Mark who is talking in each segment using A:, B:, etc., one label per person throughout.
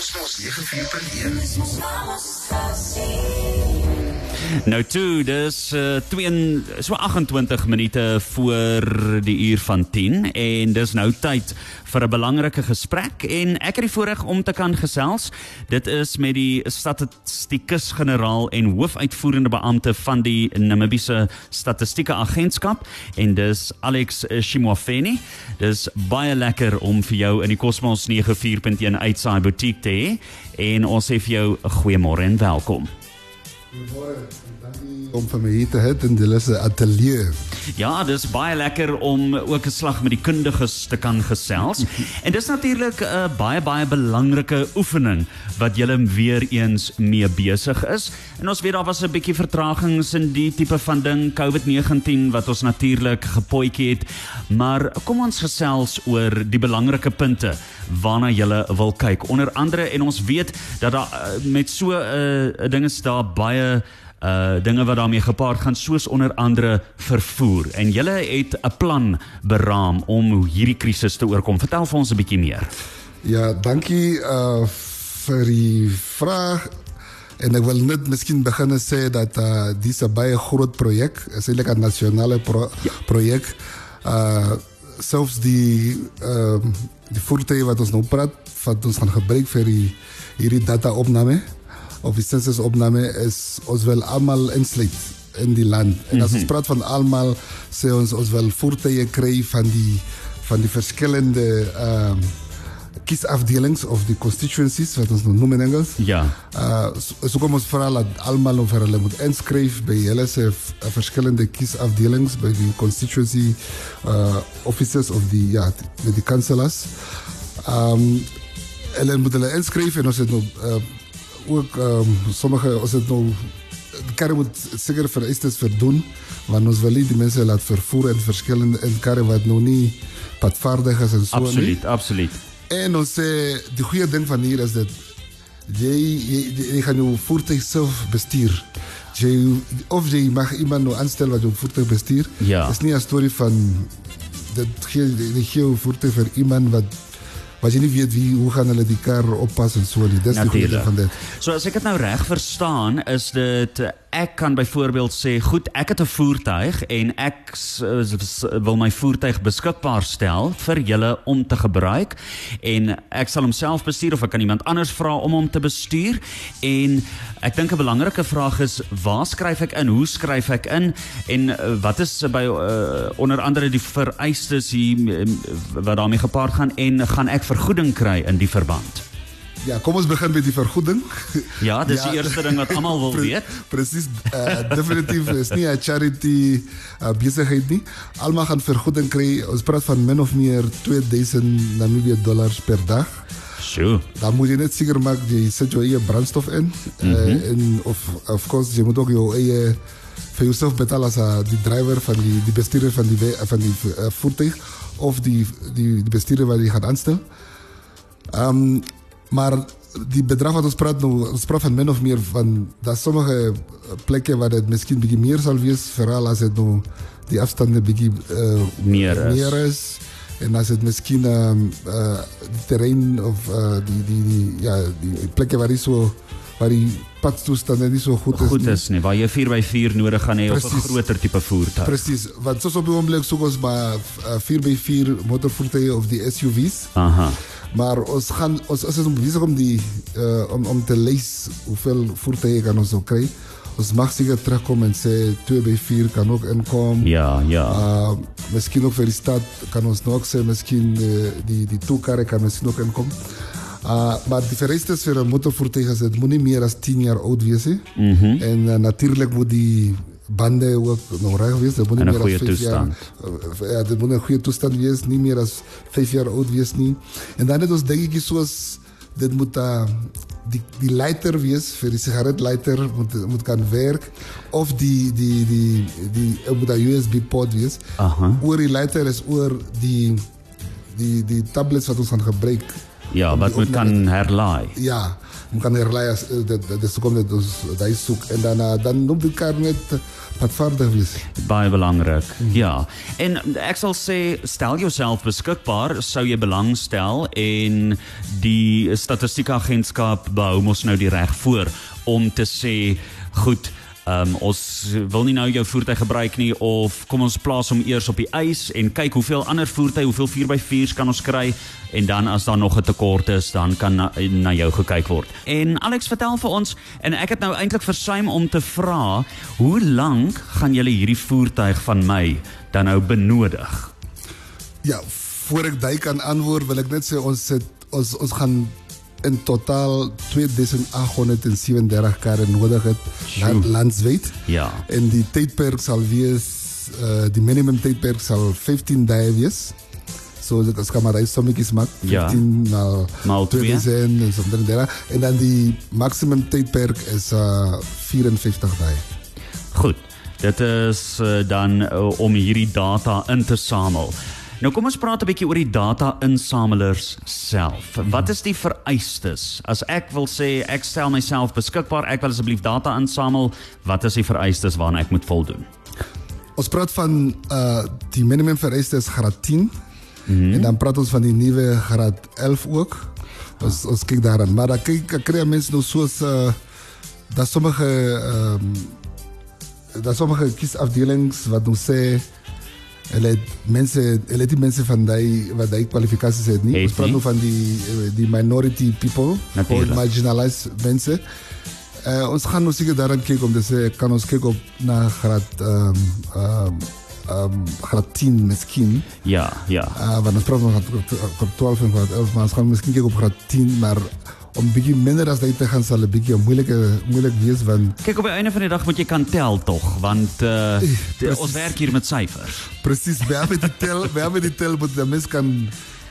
A: Cosmos 94.1.
B: Nou toe, dis uh, 2 so 28 minute voor die uur van 10 en dis nou tyd vir 'n belangrike gesprek en ek het die voorreg om te kan gesels. Dit is met die statistikus-generaal en hoofuitvoerende beampte van die Namibiese Statistieke Agentskap en dis Alex Shimwafeni. Dis baie lekker om vir jou in die Cosmos 94.1 uitsaai butiek te hê en ons sê vir jou 'n goeiemôre en welkom.
C: Goeiemôre om vir my hier te hê in die lesse ateljee.
B: Ja, dis baie lekker om ook 'n slag met die kundiges te kan gesels. en dis natuurlik 'n baie baie belangrike oefening wat julle weer eens mee besig is. En ons weet daar was 'n bietjie vertragings in die tipe van ding COVID-19 wat ons natuurlik gepootjie het. Maar kom ons gesels oor die belangrike punte waarna julle wil kyk. Onder andere en ons weet dat daar uh, met so 'n uh, ding is daar baie uh dinge wat daarmee gepaard gaan soos onder andere vervoer en julle het 'n plan beraam om hierdie krisis te oorkom. Vertel vir ons 'n bietjie meer.
C: Ja, dankie uh vir die vraag. En ek wil net miskien begin sê dat uh dis 'n baie groot projek, is eintlik 'n nasionale pro ja. projek. Uh selfs die ehm uh, die voertuie wat ons nou praat, wat ons gaan gebruik vir die hierdie data opname of die sensusopname is ons wil almal insluit in die land. En as ons mhm. praat van almal, sê ons ons wil voertuie kry van die van die verskillende ehm uh, kiesafdelings of die constituencies wat ons noem in Engels.
B: Ja.
C: Uh so, so kom ons veral dat almal of hulle moet inskryf by hulle se verskillende kiesafdelings by die constituency uh officers of die ja, die, die councillors. Ehm um, hulle moet hulle inskryf en ons het nou uh, ook, ehm, sommige, als het nou karren moet zeker vereistes verdoen. Want ons willen die mensen laten vervoeren en verschillende en karren wat nog niet padvaardig is en zo.
B: Absoluut, absoluut.
C: En ons, eh, de goede ding van hier is dat jij, jij, gaat je voertuig zelf besturen. Jij, of je mag iemand nou aanstellen wat je voertuig bestuurt.
B: Ja.
C: Het is niet een story van dat je, je voertuig voor iemand wat wat jy nie weet wie hoe gaan hulle die kar oppas en so nie. Dis die goeie van dit.
B: So as ek dit nou reg verstaan, is dit ek kan byvoorbeeld sê, goed, ek het 'n voertuig en ek wil my voertuig beskikbaar stel vir julle om te gebruik en ek sal homself bestuur of ek kan iemand anders vra om hom te bestuur en ek dink 'n belangrike vraag is waar skryf ek in? Hoe skryf ek in? En eh, wat is by uh, onder andere die vereistes hier wat daarmee gepaard gaan en gaan ek vergoeding kry in die verband?
C: Ja, kom ons begin met die vergoeding.
B: Ja, dis ja, die eerste ding wat almal wil weet.
C: Presies, uh, definitief is nie 'n charity uh, besigheid nie. Almal gaan vergoeding. Ons praat van min of meer 2000 Namibië dollars per dag.
B: Sjoe.
C: Dan moet jy net seker maak jy sit jou eie brandstof in mm -hmm. uh, en of of course jy moet ook jou eie vir jouself betaal as uh, die driver van die die bestuurder van die van die voertuig of die die die bestuurder wat jy gaan aanstel. Ehm um, maar die bedrag wat ons praat nou, ons praat van min of meer van dat sommige plekke waar dit miskien bietjie meer sal wees, veral as dit nou die afstande bietjie uh,
B: meer is.
C: Meer is en as dit miskien ehm um, uh, die terrein of uh, die, die die ja die plekke waar is so waar die padtoestande nie so goed,
B: goed is nie. nie waar jy 4x4 nodig gaan hê of 'n groter tipe voertuig.
C: Presies. Want soos op die oomblik soek ons maar 4x4 motorvoertuie of die SUV's.
B: Aha.
C: Maar ons, gaan, ons, ons is bezig om, die, eh, om, te lezen hoeveel voertuigen kan ons ook krijgen. Ons mag zeker terugkomen en zeggen 2 bij 4 kan ook inkomen.
B: Ja, ja.
C: Uh, misschien ook voor de stad kan ons nog zijn, misschien uh, die, die toekarren kan misschien ook inkomen. Maar de vereiste is voor een motorvoertuig is het moet niet meer dan 10 jaar oud zijn.
B: Mhm.
C: En natuurlijk moet die bande ook nog reg wees. Dit moet nie meer as 5 jaar uh, ja, dit moet 'n goeie toestand wees, nie meer as 5 jaar oud wees nie. En dan het ons dingetjies soos dit moet uh, die die lighter wees vir die sigaretlighter moet moet kan werk of die die die die, die moet 'n USB port wees.
B: Aha.
C: Oor die lighter is oor die die die tablets wat ons gaan gebruik
B: Ja, wat moet kan herlaai.
C: Ja, moet kan herlaai as uh, dit dis kom dit ons daai soek en dan uh, dan noem dit kar net wat vaardig is.
B: Baie belangrik. Ja. En ek sal sê stel jouself beskikbaar sou jy belangstel en die statistiekagentskap behou mos nou die reg voor om te sê goed Ehm um, ons wil nie nou jou voertuig gebruik nie of kom ons plaas hom eers op die ys en kyk hoeveel ander voertuie, hoeveel 4x4s kan ons kry en dan as daar nog 'n tekort is, dan kan na, na jou gekyk word. En Alex vertel vir ons en ek het nou eintlik versuim om te vra, hoe lank gaan julle hierdie voertuig van my dan nou benodig?
C: Ja, voor ek daai kan antwoord, wil ek net sê ons het ons ons gaan in totaal 2837 karre nodig het land, landswijd.
B: Ja.
C: En die tijdperk zal wees, uh, die minimum tijdperk zal 15 dagen wees. Zo, so, als kan maar sommetjes maken. 15
B: ja.
C: maal,
B: maal
C: 2000 en zo. En dan die maximum tijdperk is uh, 54 dagen.
B: Goed. Dit is uh, dan uh, om hierdie data in te samel. Nou kom ons praat 'n bietjie oor die data-insamelers self. Wat is die vereistes? As ek wil sê ek stel myself beskikbaar, ek wil asseblief data insamel, wat is die vereistes waaraan ek moet voldoen?
C: Ons praat van uh die minimum vereistes graad 10 mm -hmm. en dan praat ons van die nuwe graad 11 ook. Ons ons kyk daaraan, maar dan kyk kry mense nou soos uh dat sommige ehm um, dat sommige kiesafdelings wat ons sê Hulle het mense, hulle het die mense van daai wat daai kwalifikasies het nie. Ons praat nou van die die minority people, of marginalized mense. Uh, ons gaan nou seker daaraan kyk om te sê kan ons kyk op na graad ehm um, ehm um, um, graad 10 miskien.
B: Ja, ja.
C: Uh, want ons praat van graad 12 en graad 11, maar ons gaan miskien kyk op graad 10, maar om bietjie minder as dit te gaan sal 'n bietjie moeilike moeilik wees want
B: kyk op die einde van die dag moet jy kan tel tog want uh, die, ons werk hier met syfers.
C: Presies, we hebben die tel, we hebben die tel moet die mens kan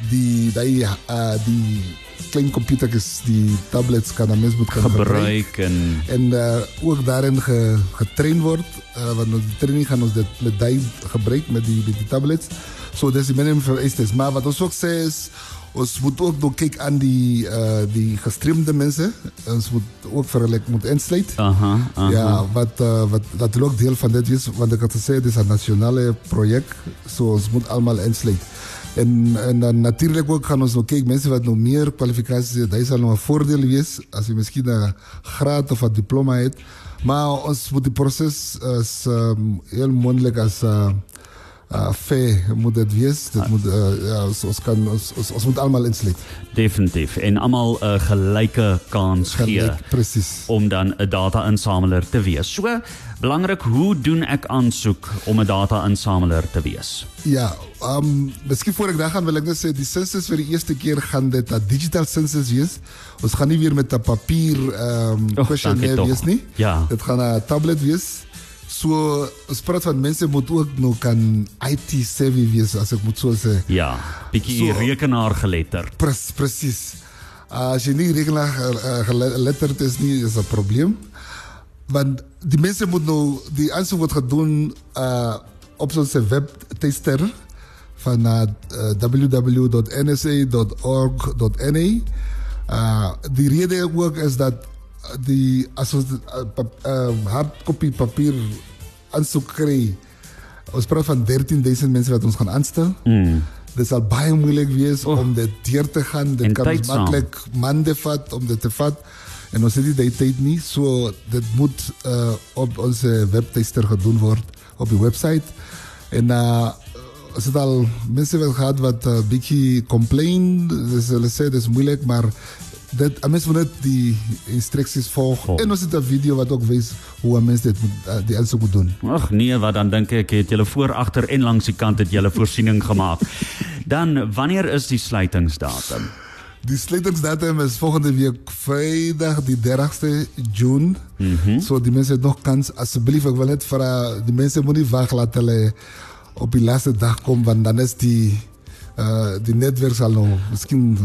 C: die die uh, die klein computertjies die tablets kan dan mens moet kan
B: gebruik en
C: uh, ook daarin ge, getrain word uh, want die training gaan ons dit met daai gebruik met die met die tablets. Zo, dus ik ben hem. Maar wat ons ook zegt, is, ons moet ook nog kijken aan die, uh, die gestreamde mensen. Ons moet ook vergelijk moet
B: insluiten.
C: Ja, wat, uh, wat dat ook deel van dit is. Want ik had gezegd, dit is een nationale project. Zo, ons moet allemaal insluiten. En, en dan natuurlijk ook gaan ons nog kijken, mensen wat nog meer kwalificaties hebben, dat is al nog een voordeel geweest. Als je misschien een graad of een diploma hebt. Maar ons moet het proces is, um, heel moeilijk als... Uh, uh, fair moet dit wees. Dit moet uh, ja, ons, ons kan ons, ons, ons moet almal insluit.
B: Definitief en almal 'n uh, gelyke kans
C: Gelijk,
B: gee.
C: Presies.
B: Om dan 'n data-insameler te wees. So belangrik, hoe doen ek aansoek om 'n data-insameler te wees?
C: Ja, um miskien voor ek daar gaan wil ek net sê die sensus vir die eerste keer gaan dit 'n digital sensus wees. Ons gaan nie weer met 'n papier um
B: Och,
C: questionnaire wees nie.
B: Ja.
C: Dit gaan 'n tablet wees. So, ons praat van mense moet ook nog kan IT savvy wees as ek moet so sê.
B: Ja, bietjie
C: So-
B: rekenaar geletterd.
C: Pres, presies. Uh, as jy nie rekenaar uh, geletterd is nie, is 'n probleem. Want die mense moet nou die aansoek word gedoen uh op so 'n webtester van uh, www.nsa.org.na. Uh die rede ook is dat die pap, uh, hardkopie papier aansoek kry. Ons praat van 13000 mense wat ons gaan aanstel.
B: Mm.
C: Dit sal baie moeilik wees
B: Oh.
C: om dit deur te gaan. Dit kan ons
B: tydsaam.
C: maklik maande vat om dit te vat. En ons het nie die tyd nie, so dit moet uh, op ons webtester gedoen word op die website. En uh ons het al mense wat gehad wat 'n uh, bietjie complain, dis hulle sê dis moeilik, maar dit mens moet net die instruksies volg.
B: Volg.
C: En ons het 'n video wat ook wys hoe 'n mens dit moet uh, die moet doen.
B: Ag nee, wat dan dink ek het julle voor, agter en langs die kant het julle voorsiening gemaak. Dan wanneer is die sluitingsdatum?
C: Die sluitingsdatum is volgende week vrijdag die 30ste June. Mm -hmm. So die mensen nog kans. Alsjeblieft, ik wil vragen, die mensen moeten niet wachten laten op die laatste dag komen, want dan is die uh, die netwerk sal nou miskien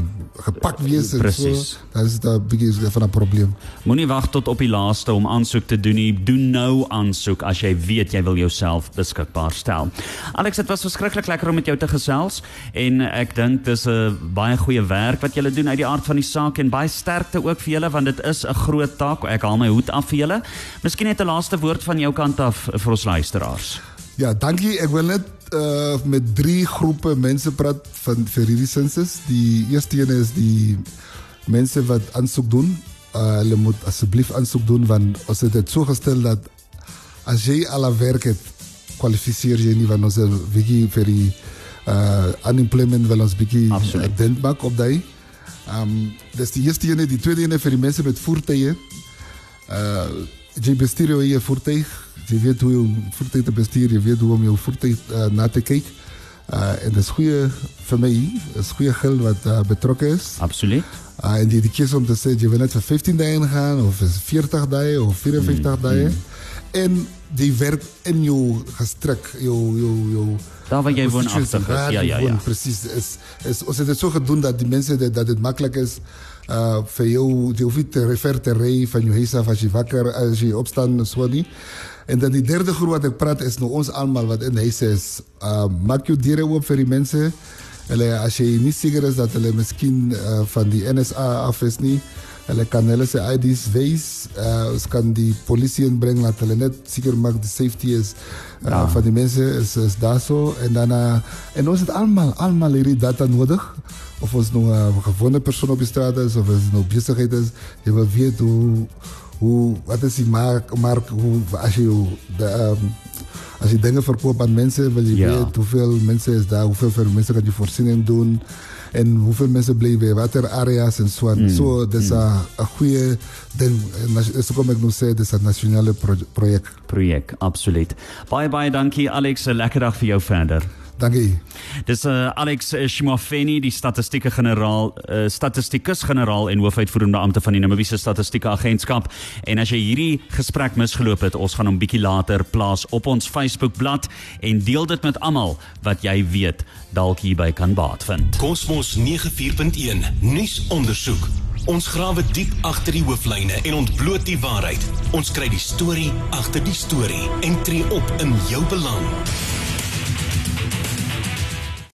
C: gepak wees en
B: Precies.
C: so. Dan is dit 'n bietjie van 'n probleem.
B: Moenie wag tot op die laaste om aansoek te doen nie. Doen nou aansoek as jy weet jy wil jouself beskikbaar stel. Alex, dit was verskriklik lekker om met jou te gesels en ek dink dis 'n baie goeie werk wat julle doen uit die aard van die saak en baie sterkte ook vir julle want dit is 'n groot taak. Ek haal my hoed af vir julle. Miskien net 'n laaste woord van jou kant af vir ons luisteraars.
C: Ja, dankie. Ek wil net uh, met drie groepe mense praat van vir hierdie sensus. Die eerste een is die mense wat aansoek doen. Uh, hulle moet asseblief aansoek doen want ons het dit so gestel dat as jy al 'n werk het, kwalifiseer jy nie want ons het bietjie vir die uh, unemployment wil ons bietjie dent maak op daai. Um, dis die eerste ene, die tweede ene vir die mense met voertuie. Uh, bestuur jou eie voertuig. Jy weet hoe om voertuig te bestuur, jy weet hoe om jou voertuig uh, na te kyk. Uh, en dis goeie vir my, is goeie geld wat uh, betrokke is.
B: Absoluut.
C: En die, die keus om te sê jy wil net vir 15 dae gaan of is 40 dae of 54 mm, dae. Mm. En die werk in jou gestrik, jou jou jou
B: Daar waar
C: constituency,
B: woonagtig is. Ja, ja, ja.
C: Precies. Is, is, het het zo gedaan dat die mensen dat, dat het makkelijk is. Uh, voor jou, je hoeft te refer te van je af als je wakker, als je en zo niet. En dan die derde groep wat ik praat is nou ons allemaal wat in huis is. Uh, maak je deuren op voor die mensen. Hulle, als je niet zeker is dat hulle misschien uh, van die NSA af is niet. Hulle kan hulle sy ID's wees. Uh, ons kan die politie inbrengen dat hulle net zeker maakt de safety is uh,
B: Ja.
C: van die mensen is, is daar zo. En dan uh, en ons het allemaal, allemaal hierdie data nodig. Of ons nou een gewone persoon op de straat is of ons nou bezigheid is. Je wil weten hoe, hoe wat is die markt, markt hoe, als je de, um, als je dingen verkoopt aan mensen, wil je
B: Ja.
C: weten hoeveel mensen is daar, hoeveel voor mensen kan je voorziening doen. En hoeveel mensen blijven bij waterareas en zo. Mm. Zo, dat is een goede ding. En Zo kom ik nu zeggen, dat is een nationale pro project.
B: Projek, absoluut. Baie baie dankie Alex, 'n lekker dag vir jou verder.
C: Dank je.
B: Dis uh, Alex uh, Shimafeni, die statistieke generaal, uh, statistikus generaal en hoofuitvoerende ampte van die Namibiese Statistieke Agentskap. En as jy hierdie gesprek misgeloop het, ons gaan hom bietjie later plaas op ons Facebookblad en deel dit met almal wat jy weet dalk hierby kan baat vind.
A: Cosmos 94.1 nuusondersoek. Ons grawe diep agter die hooflyne en ontbloot die waarheid. Ons kry die storie agter die storie en tree op in jou belang.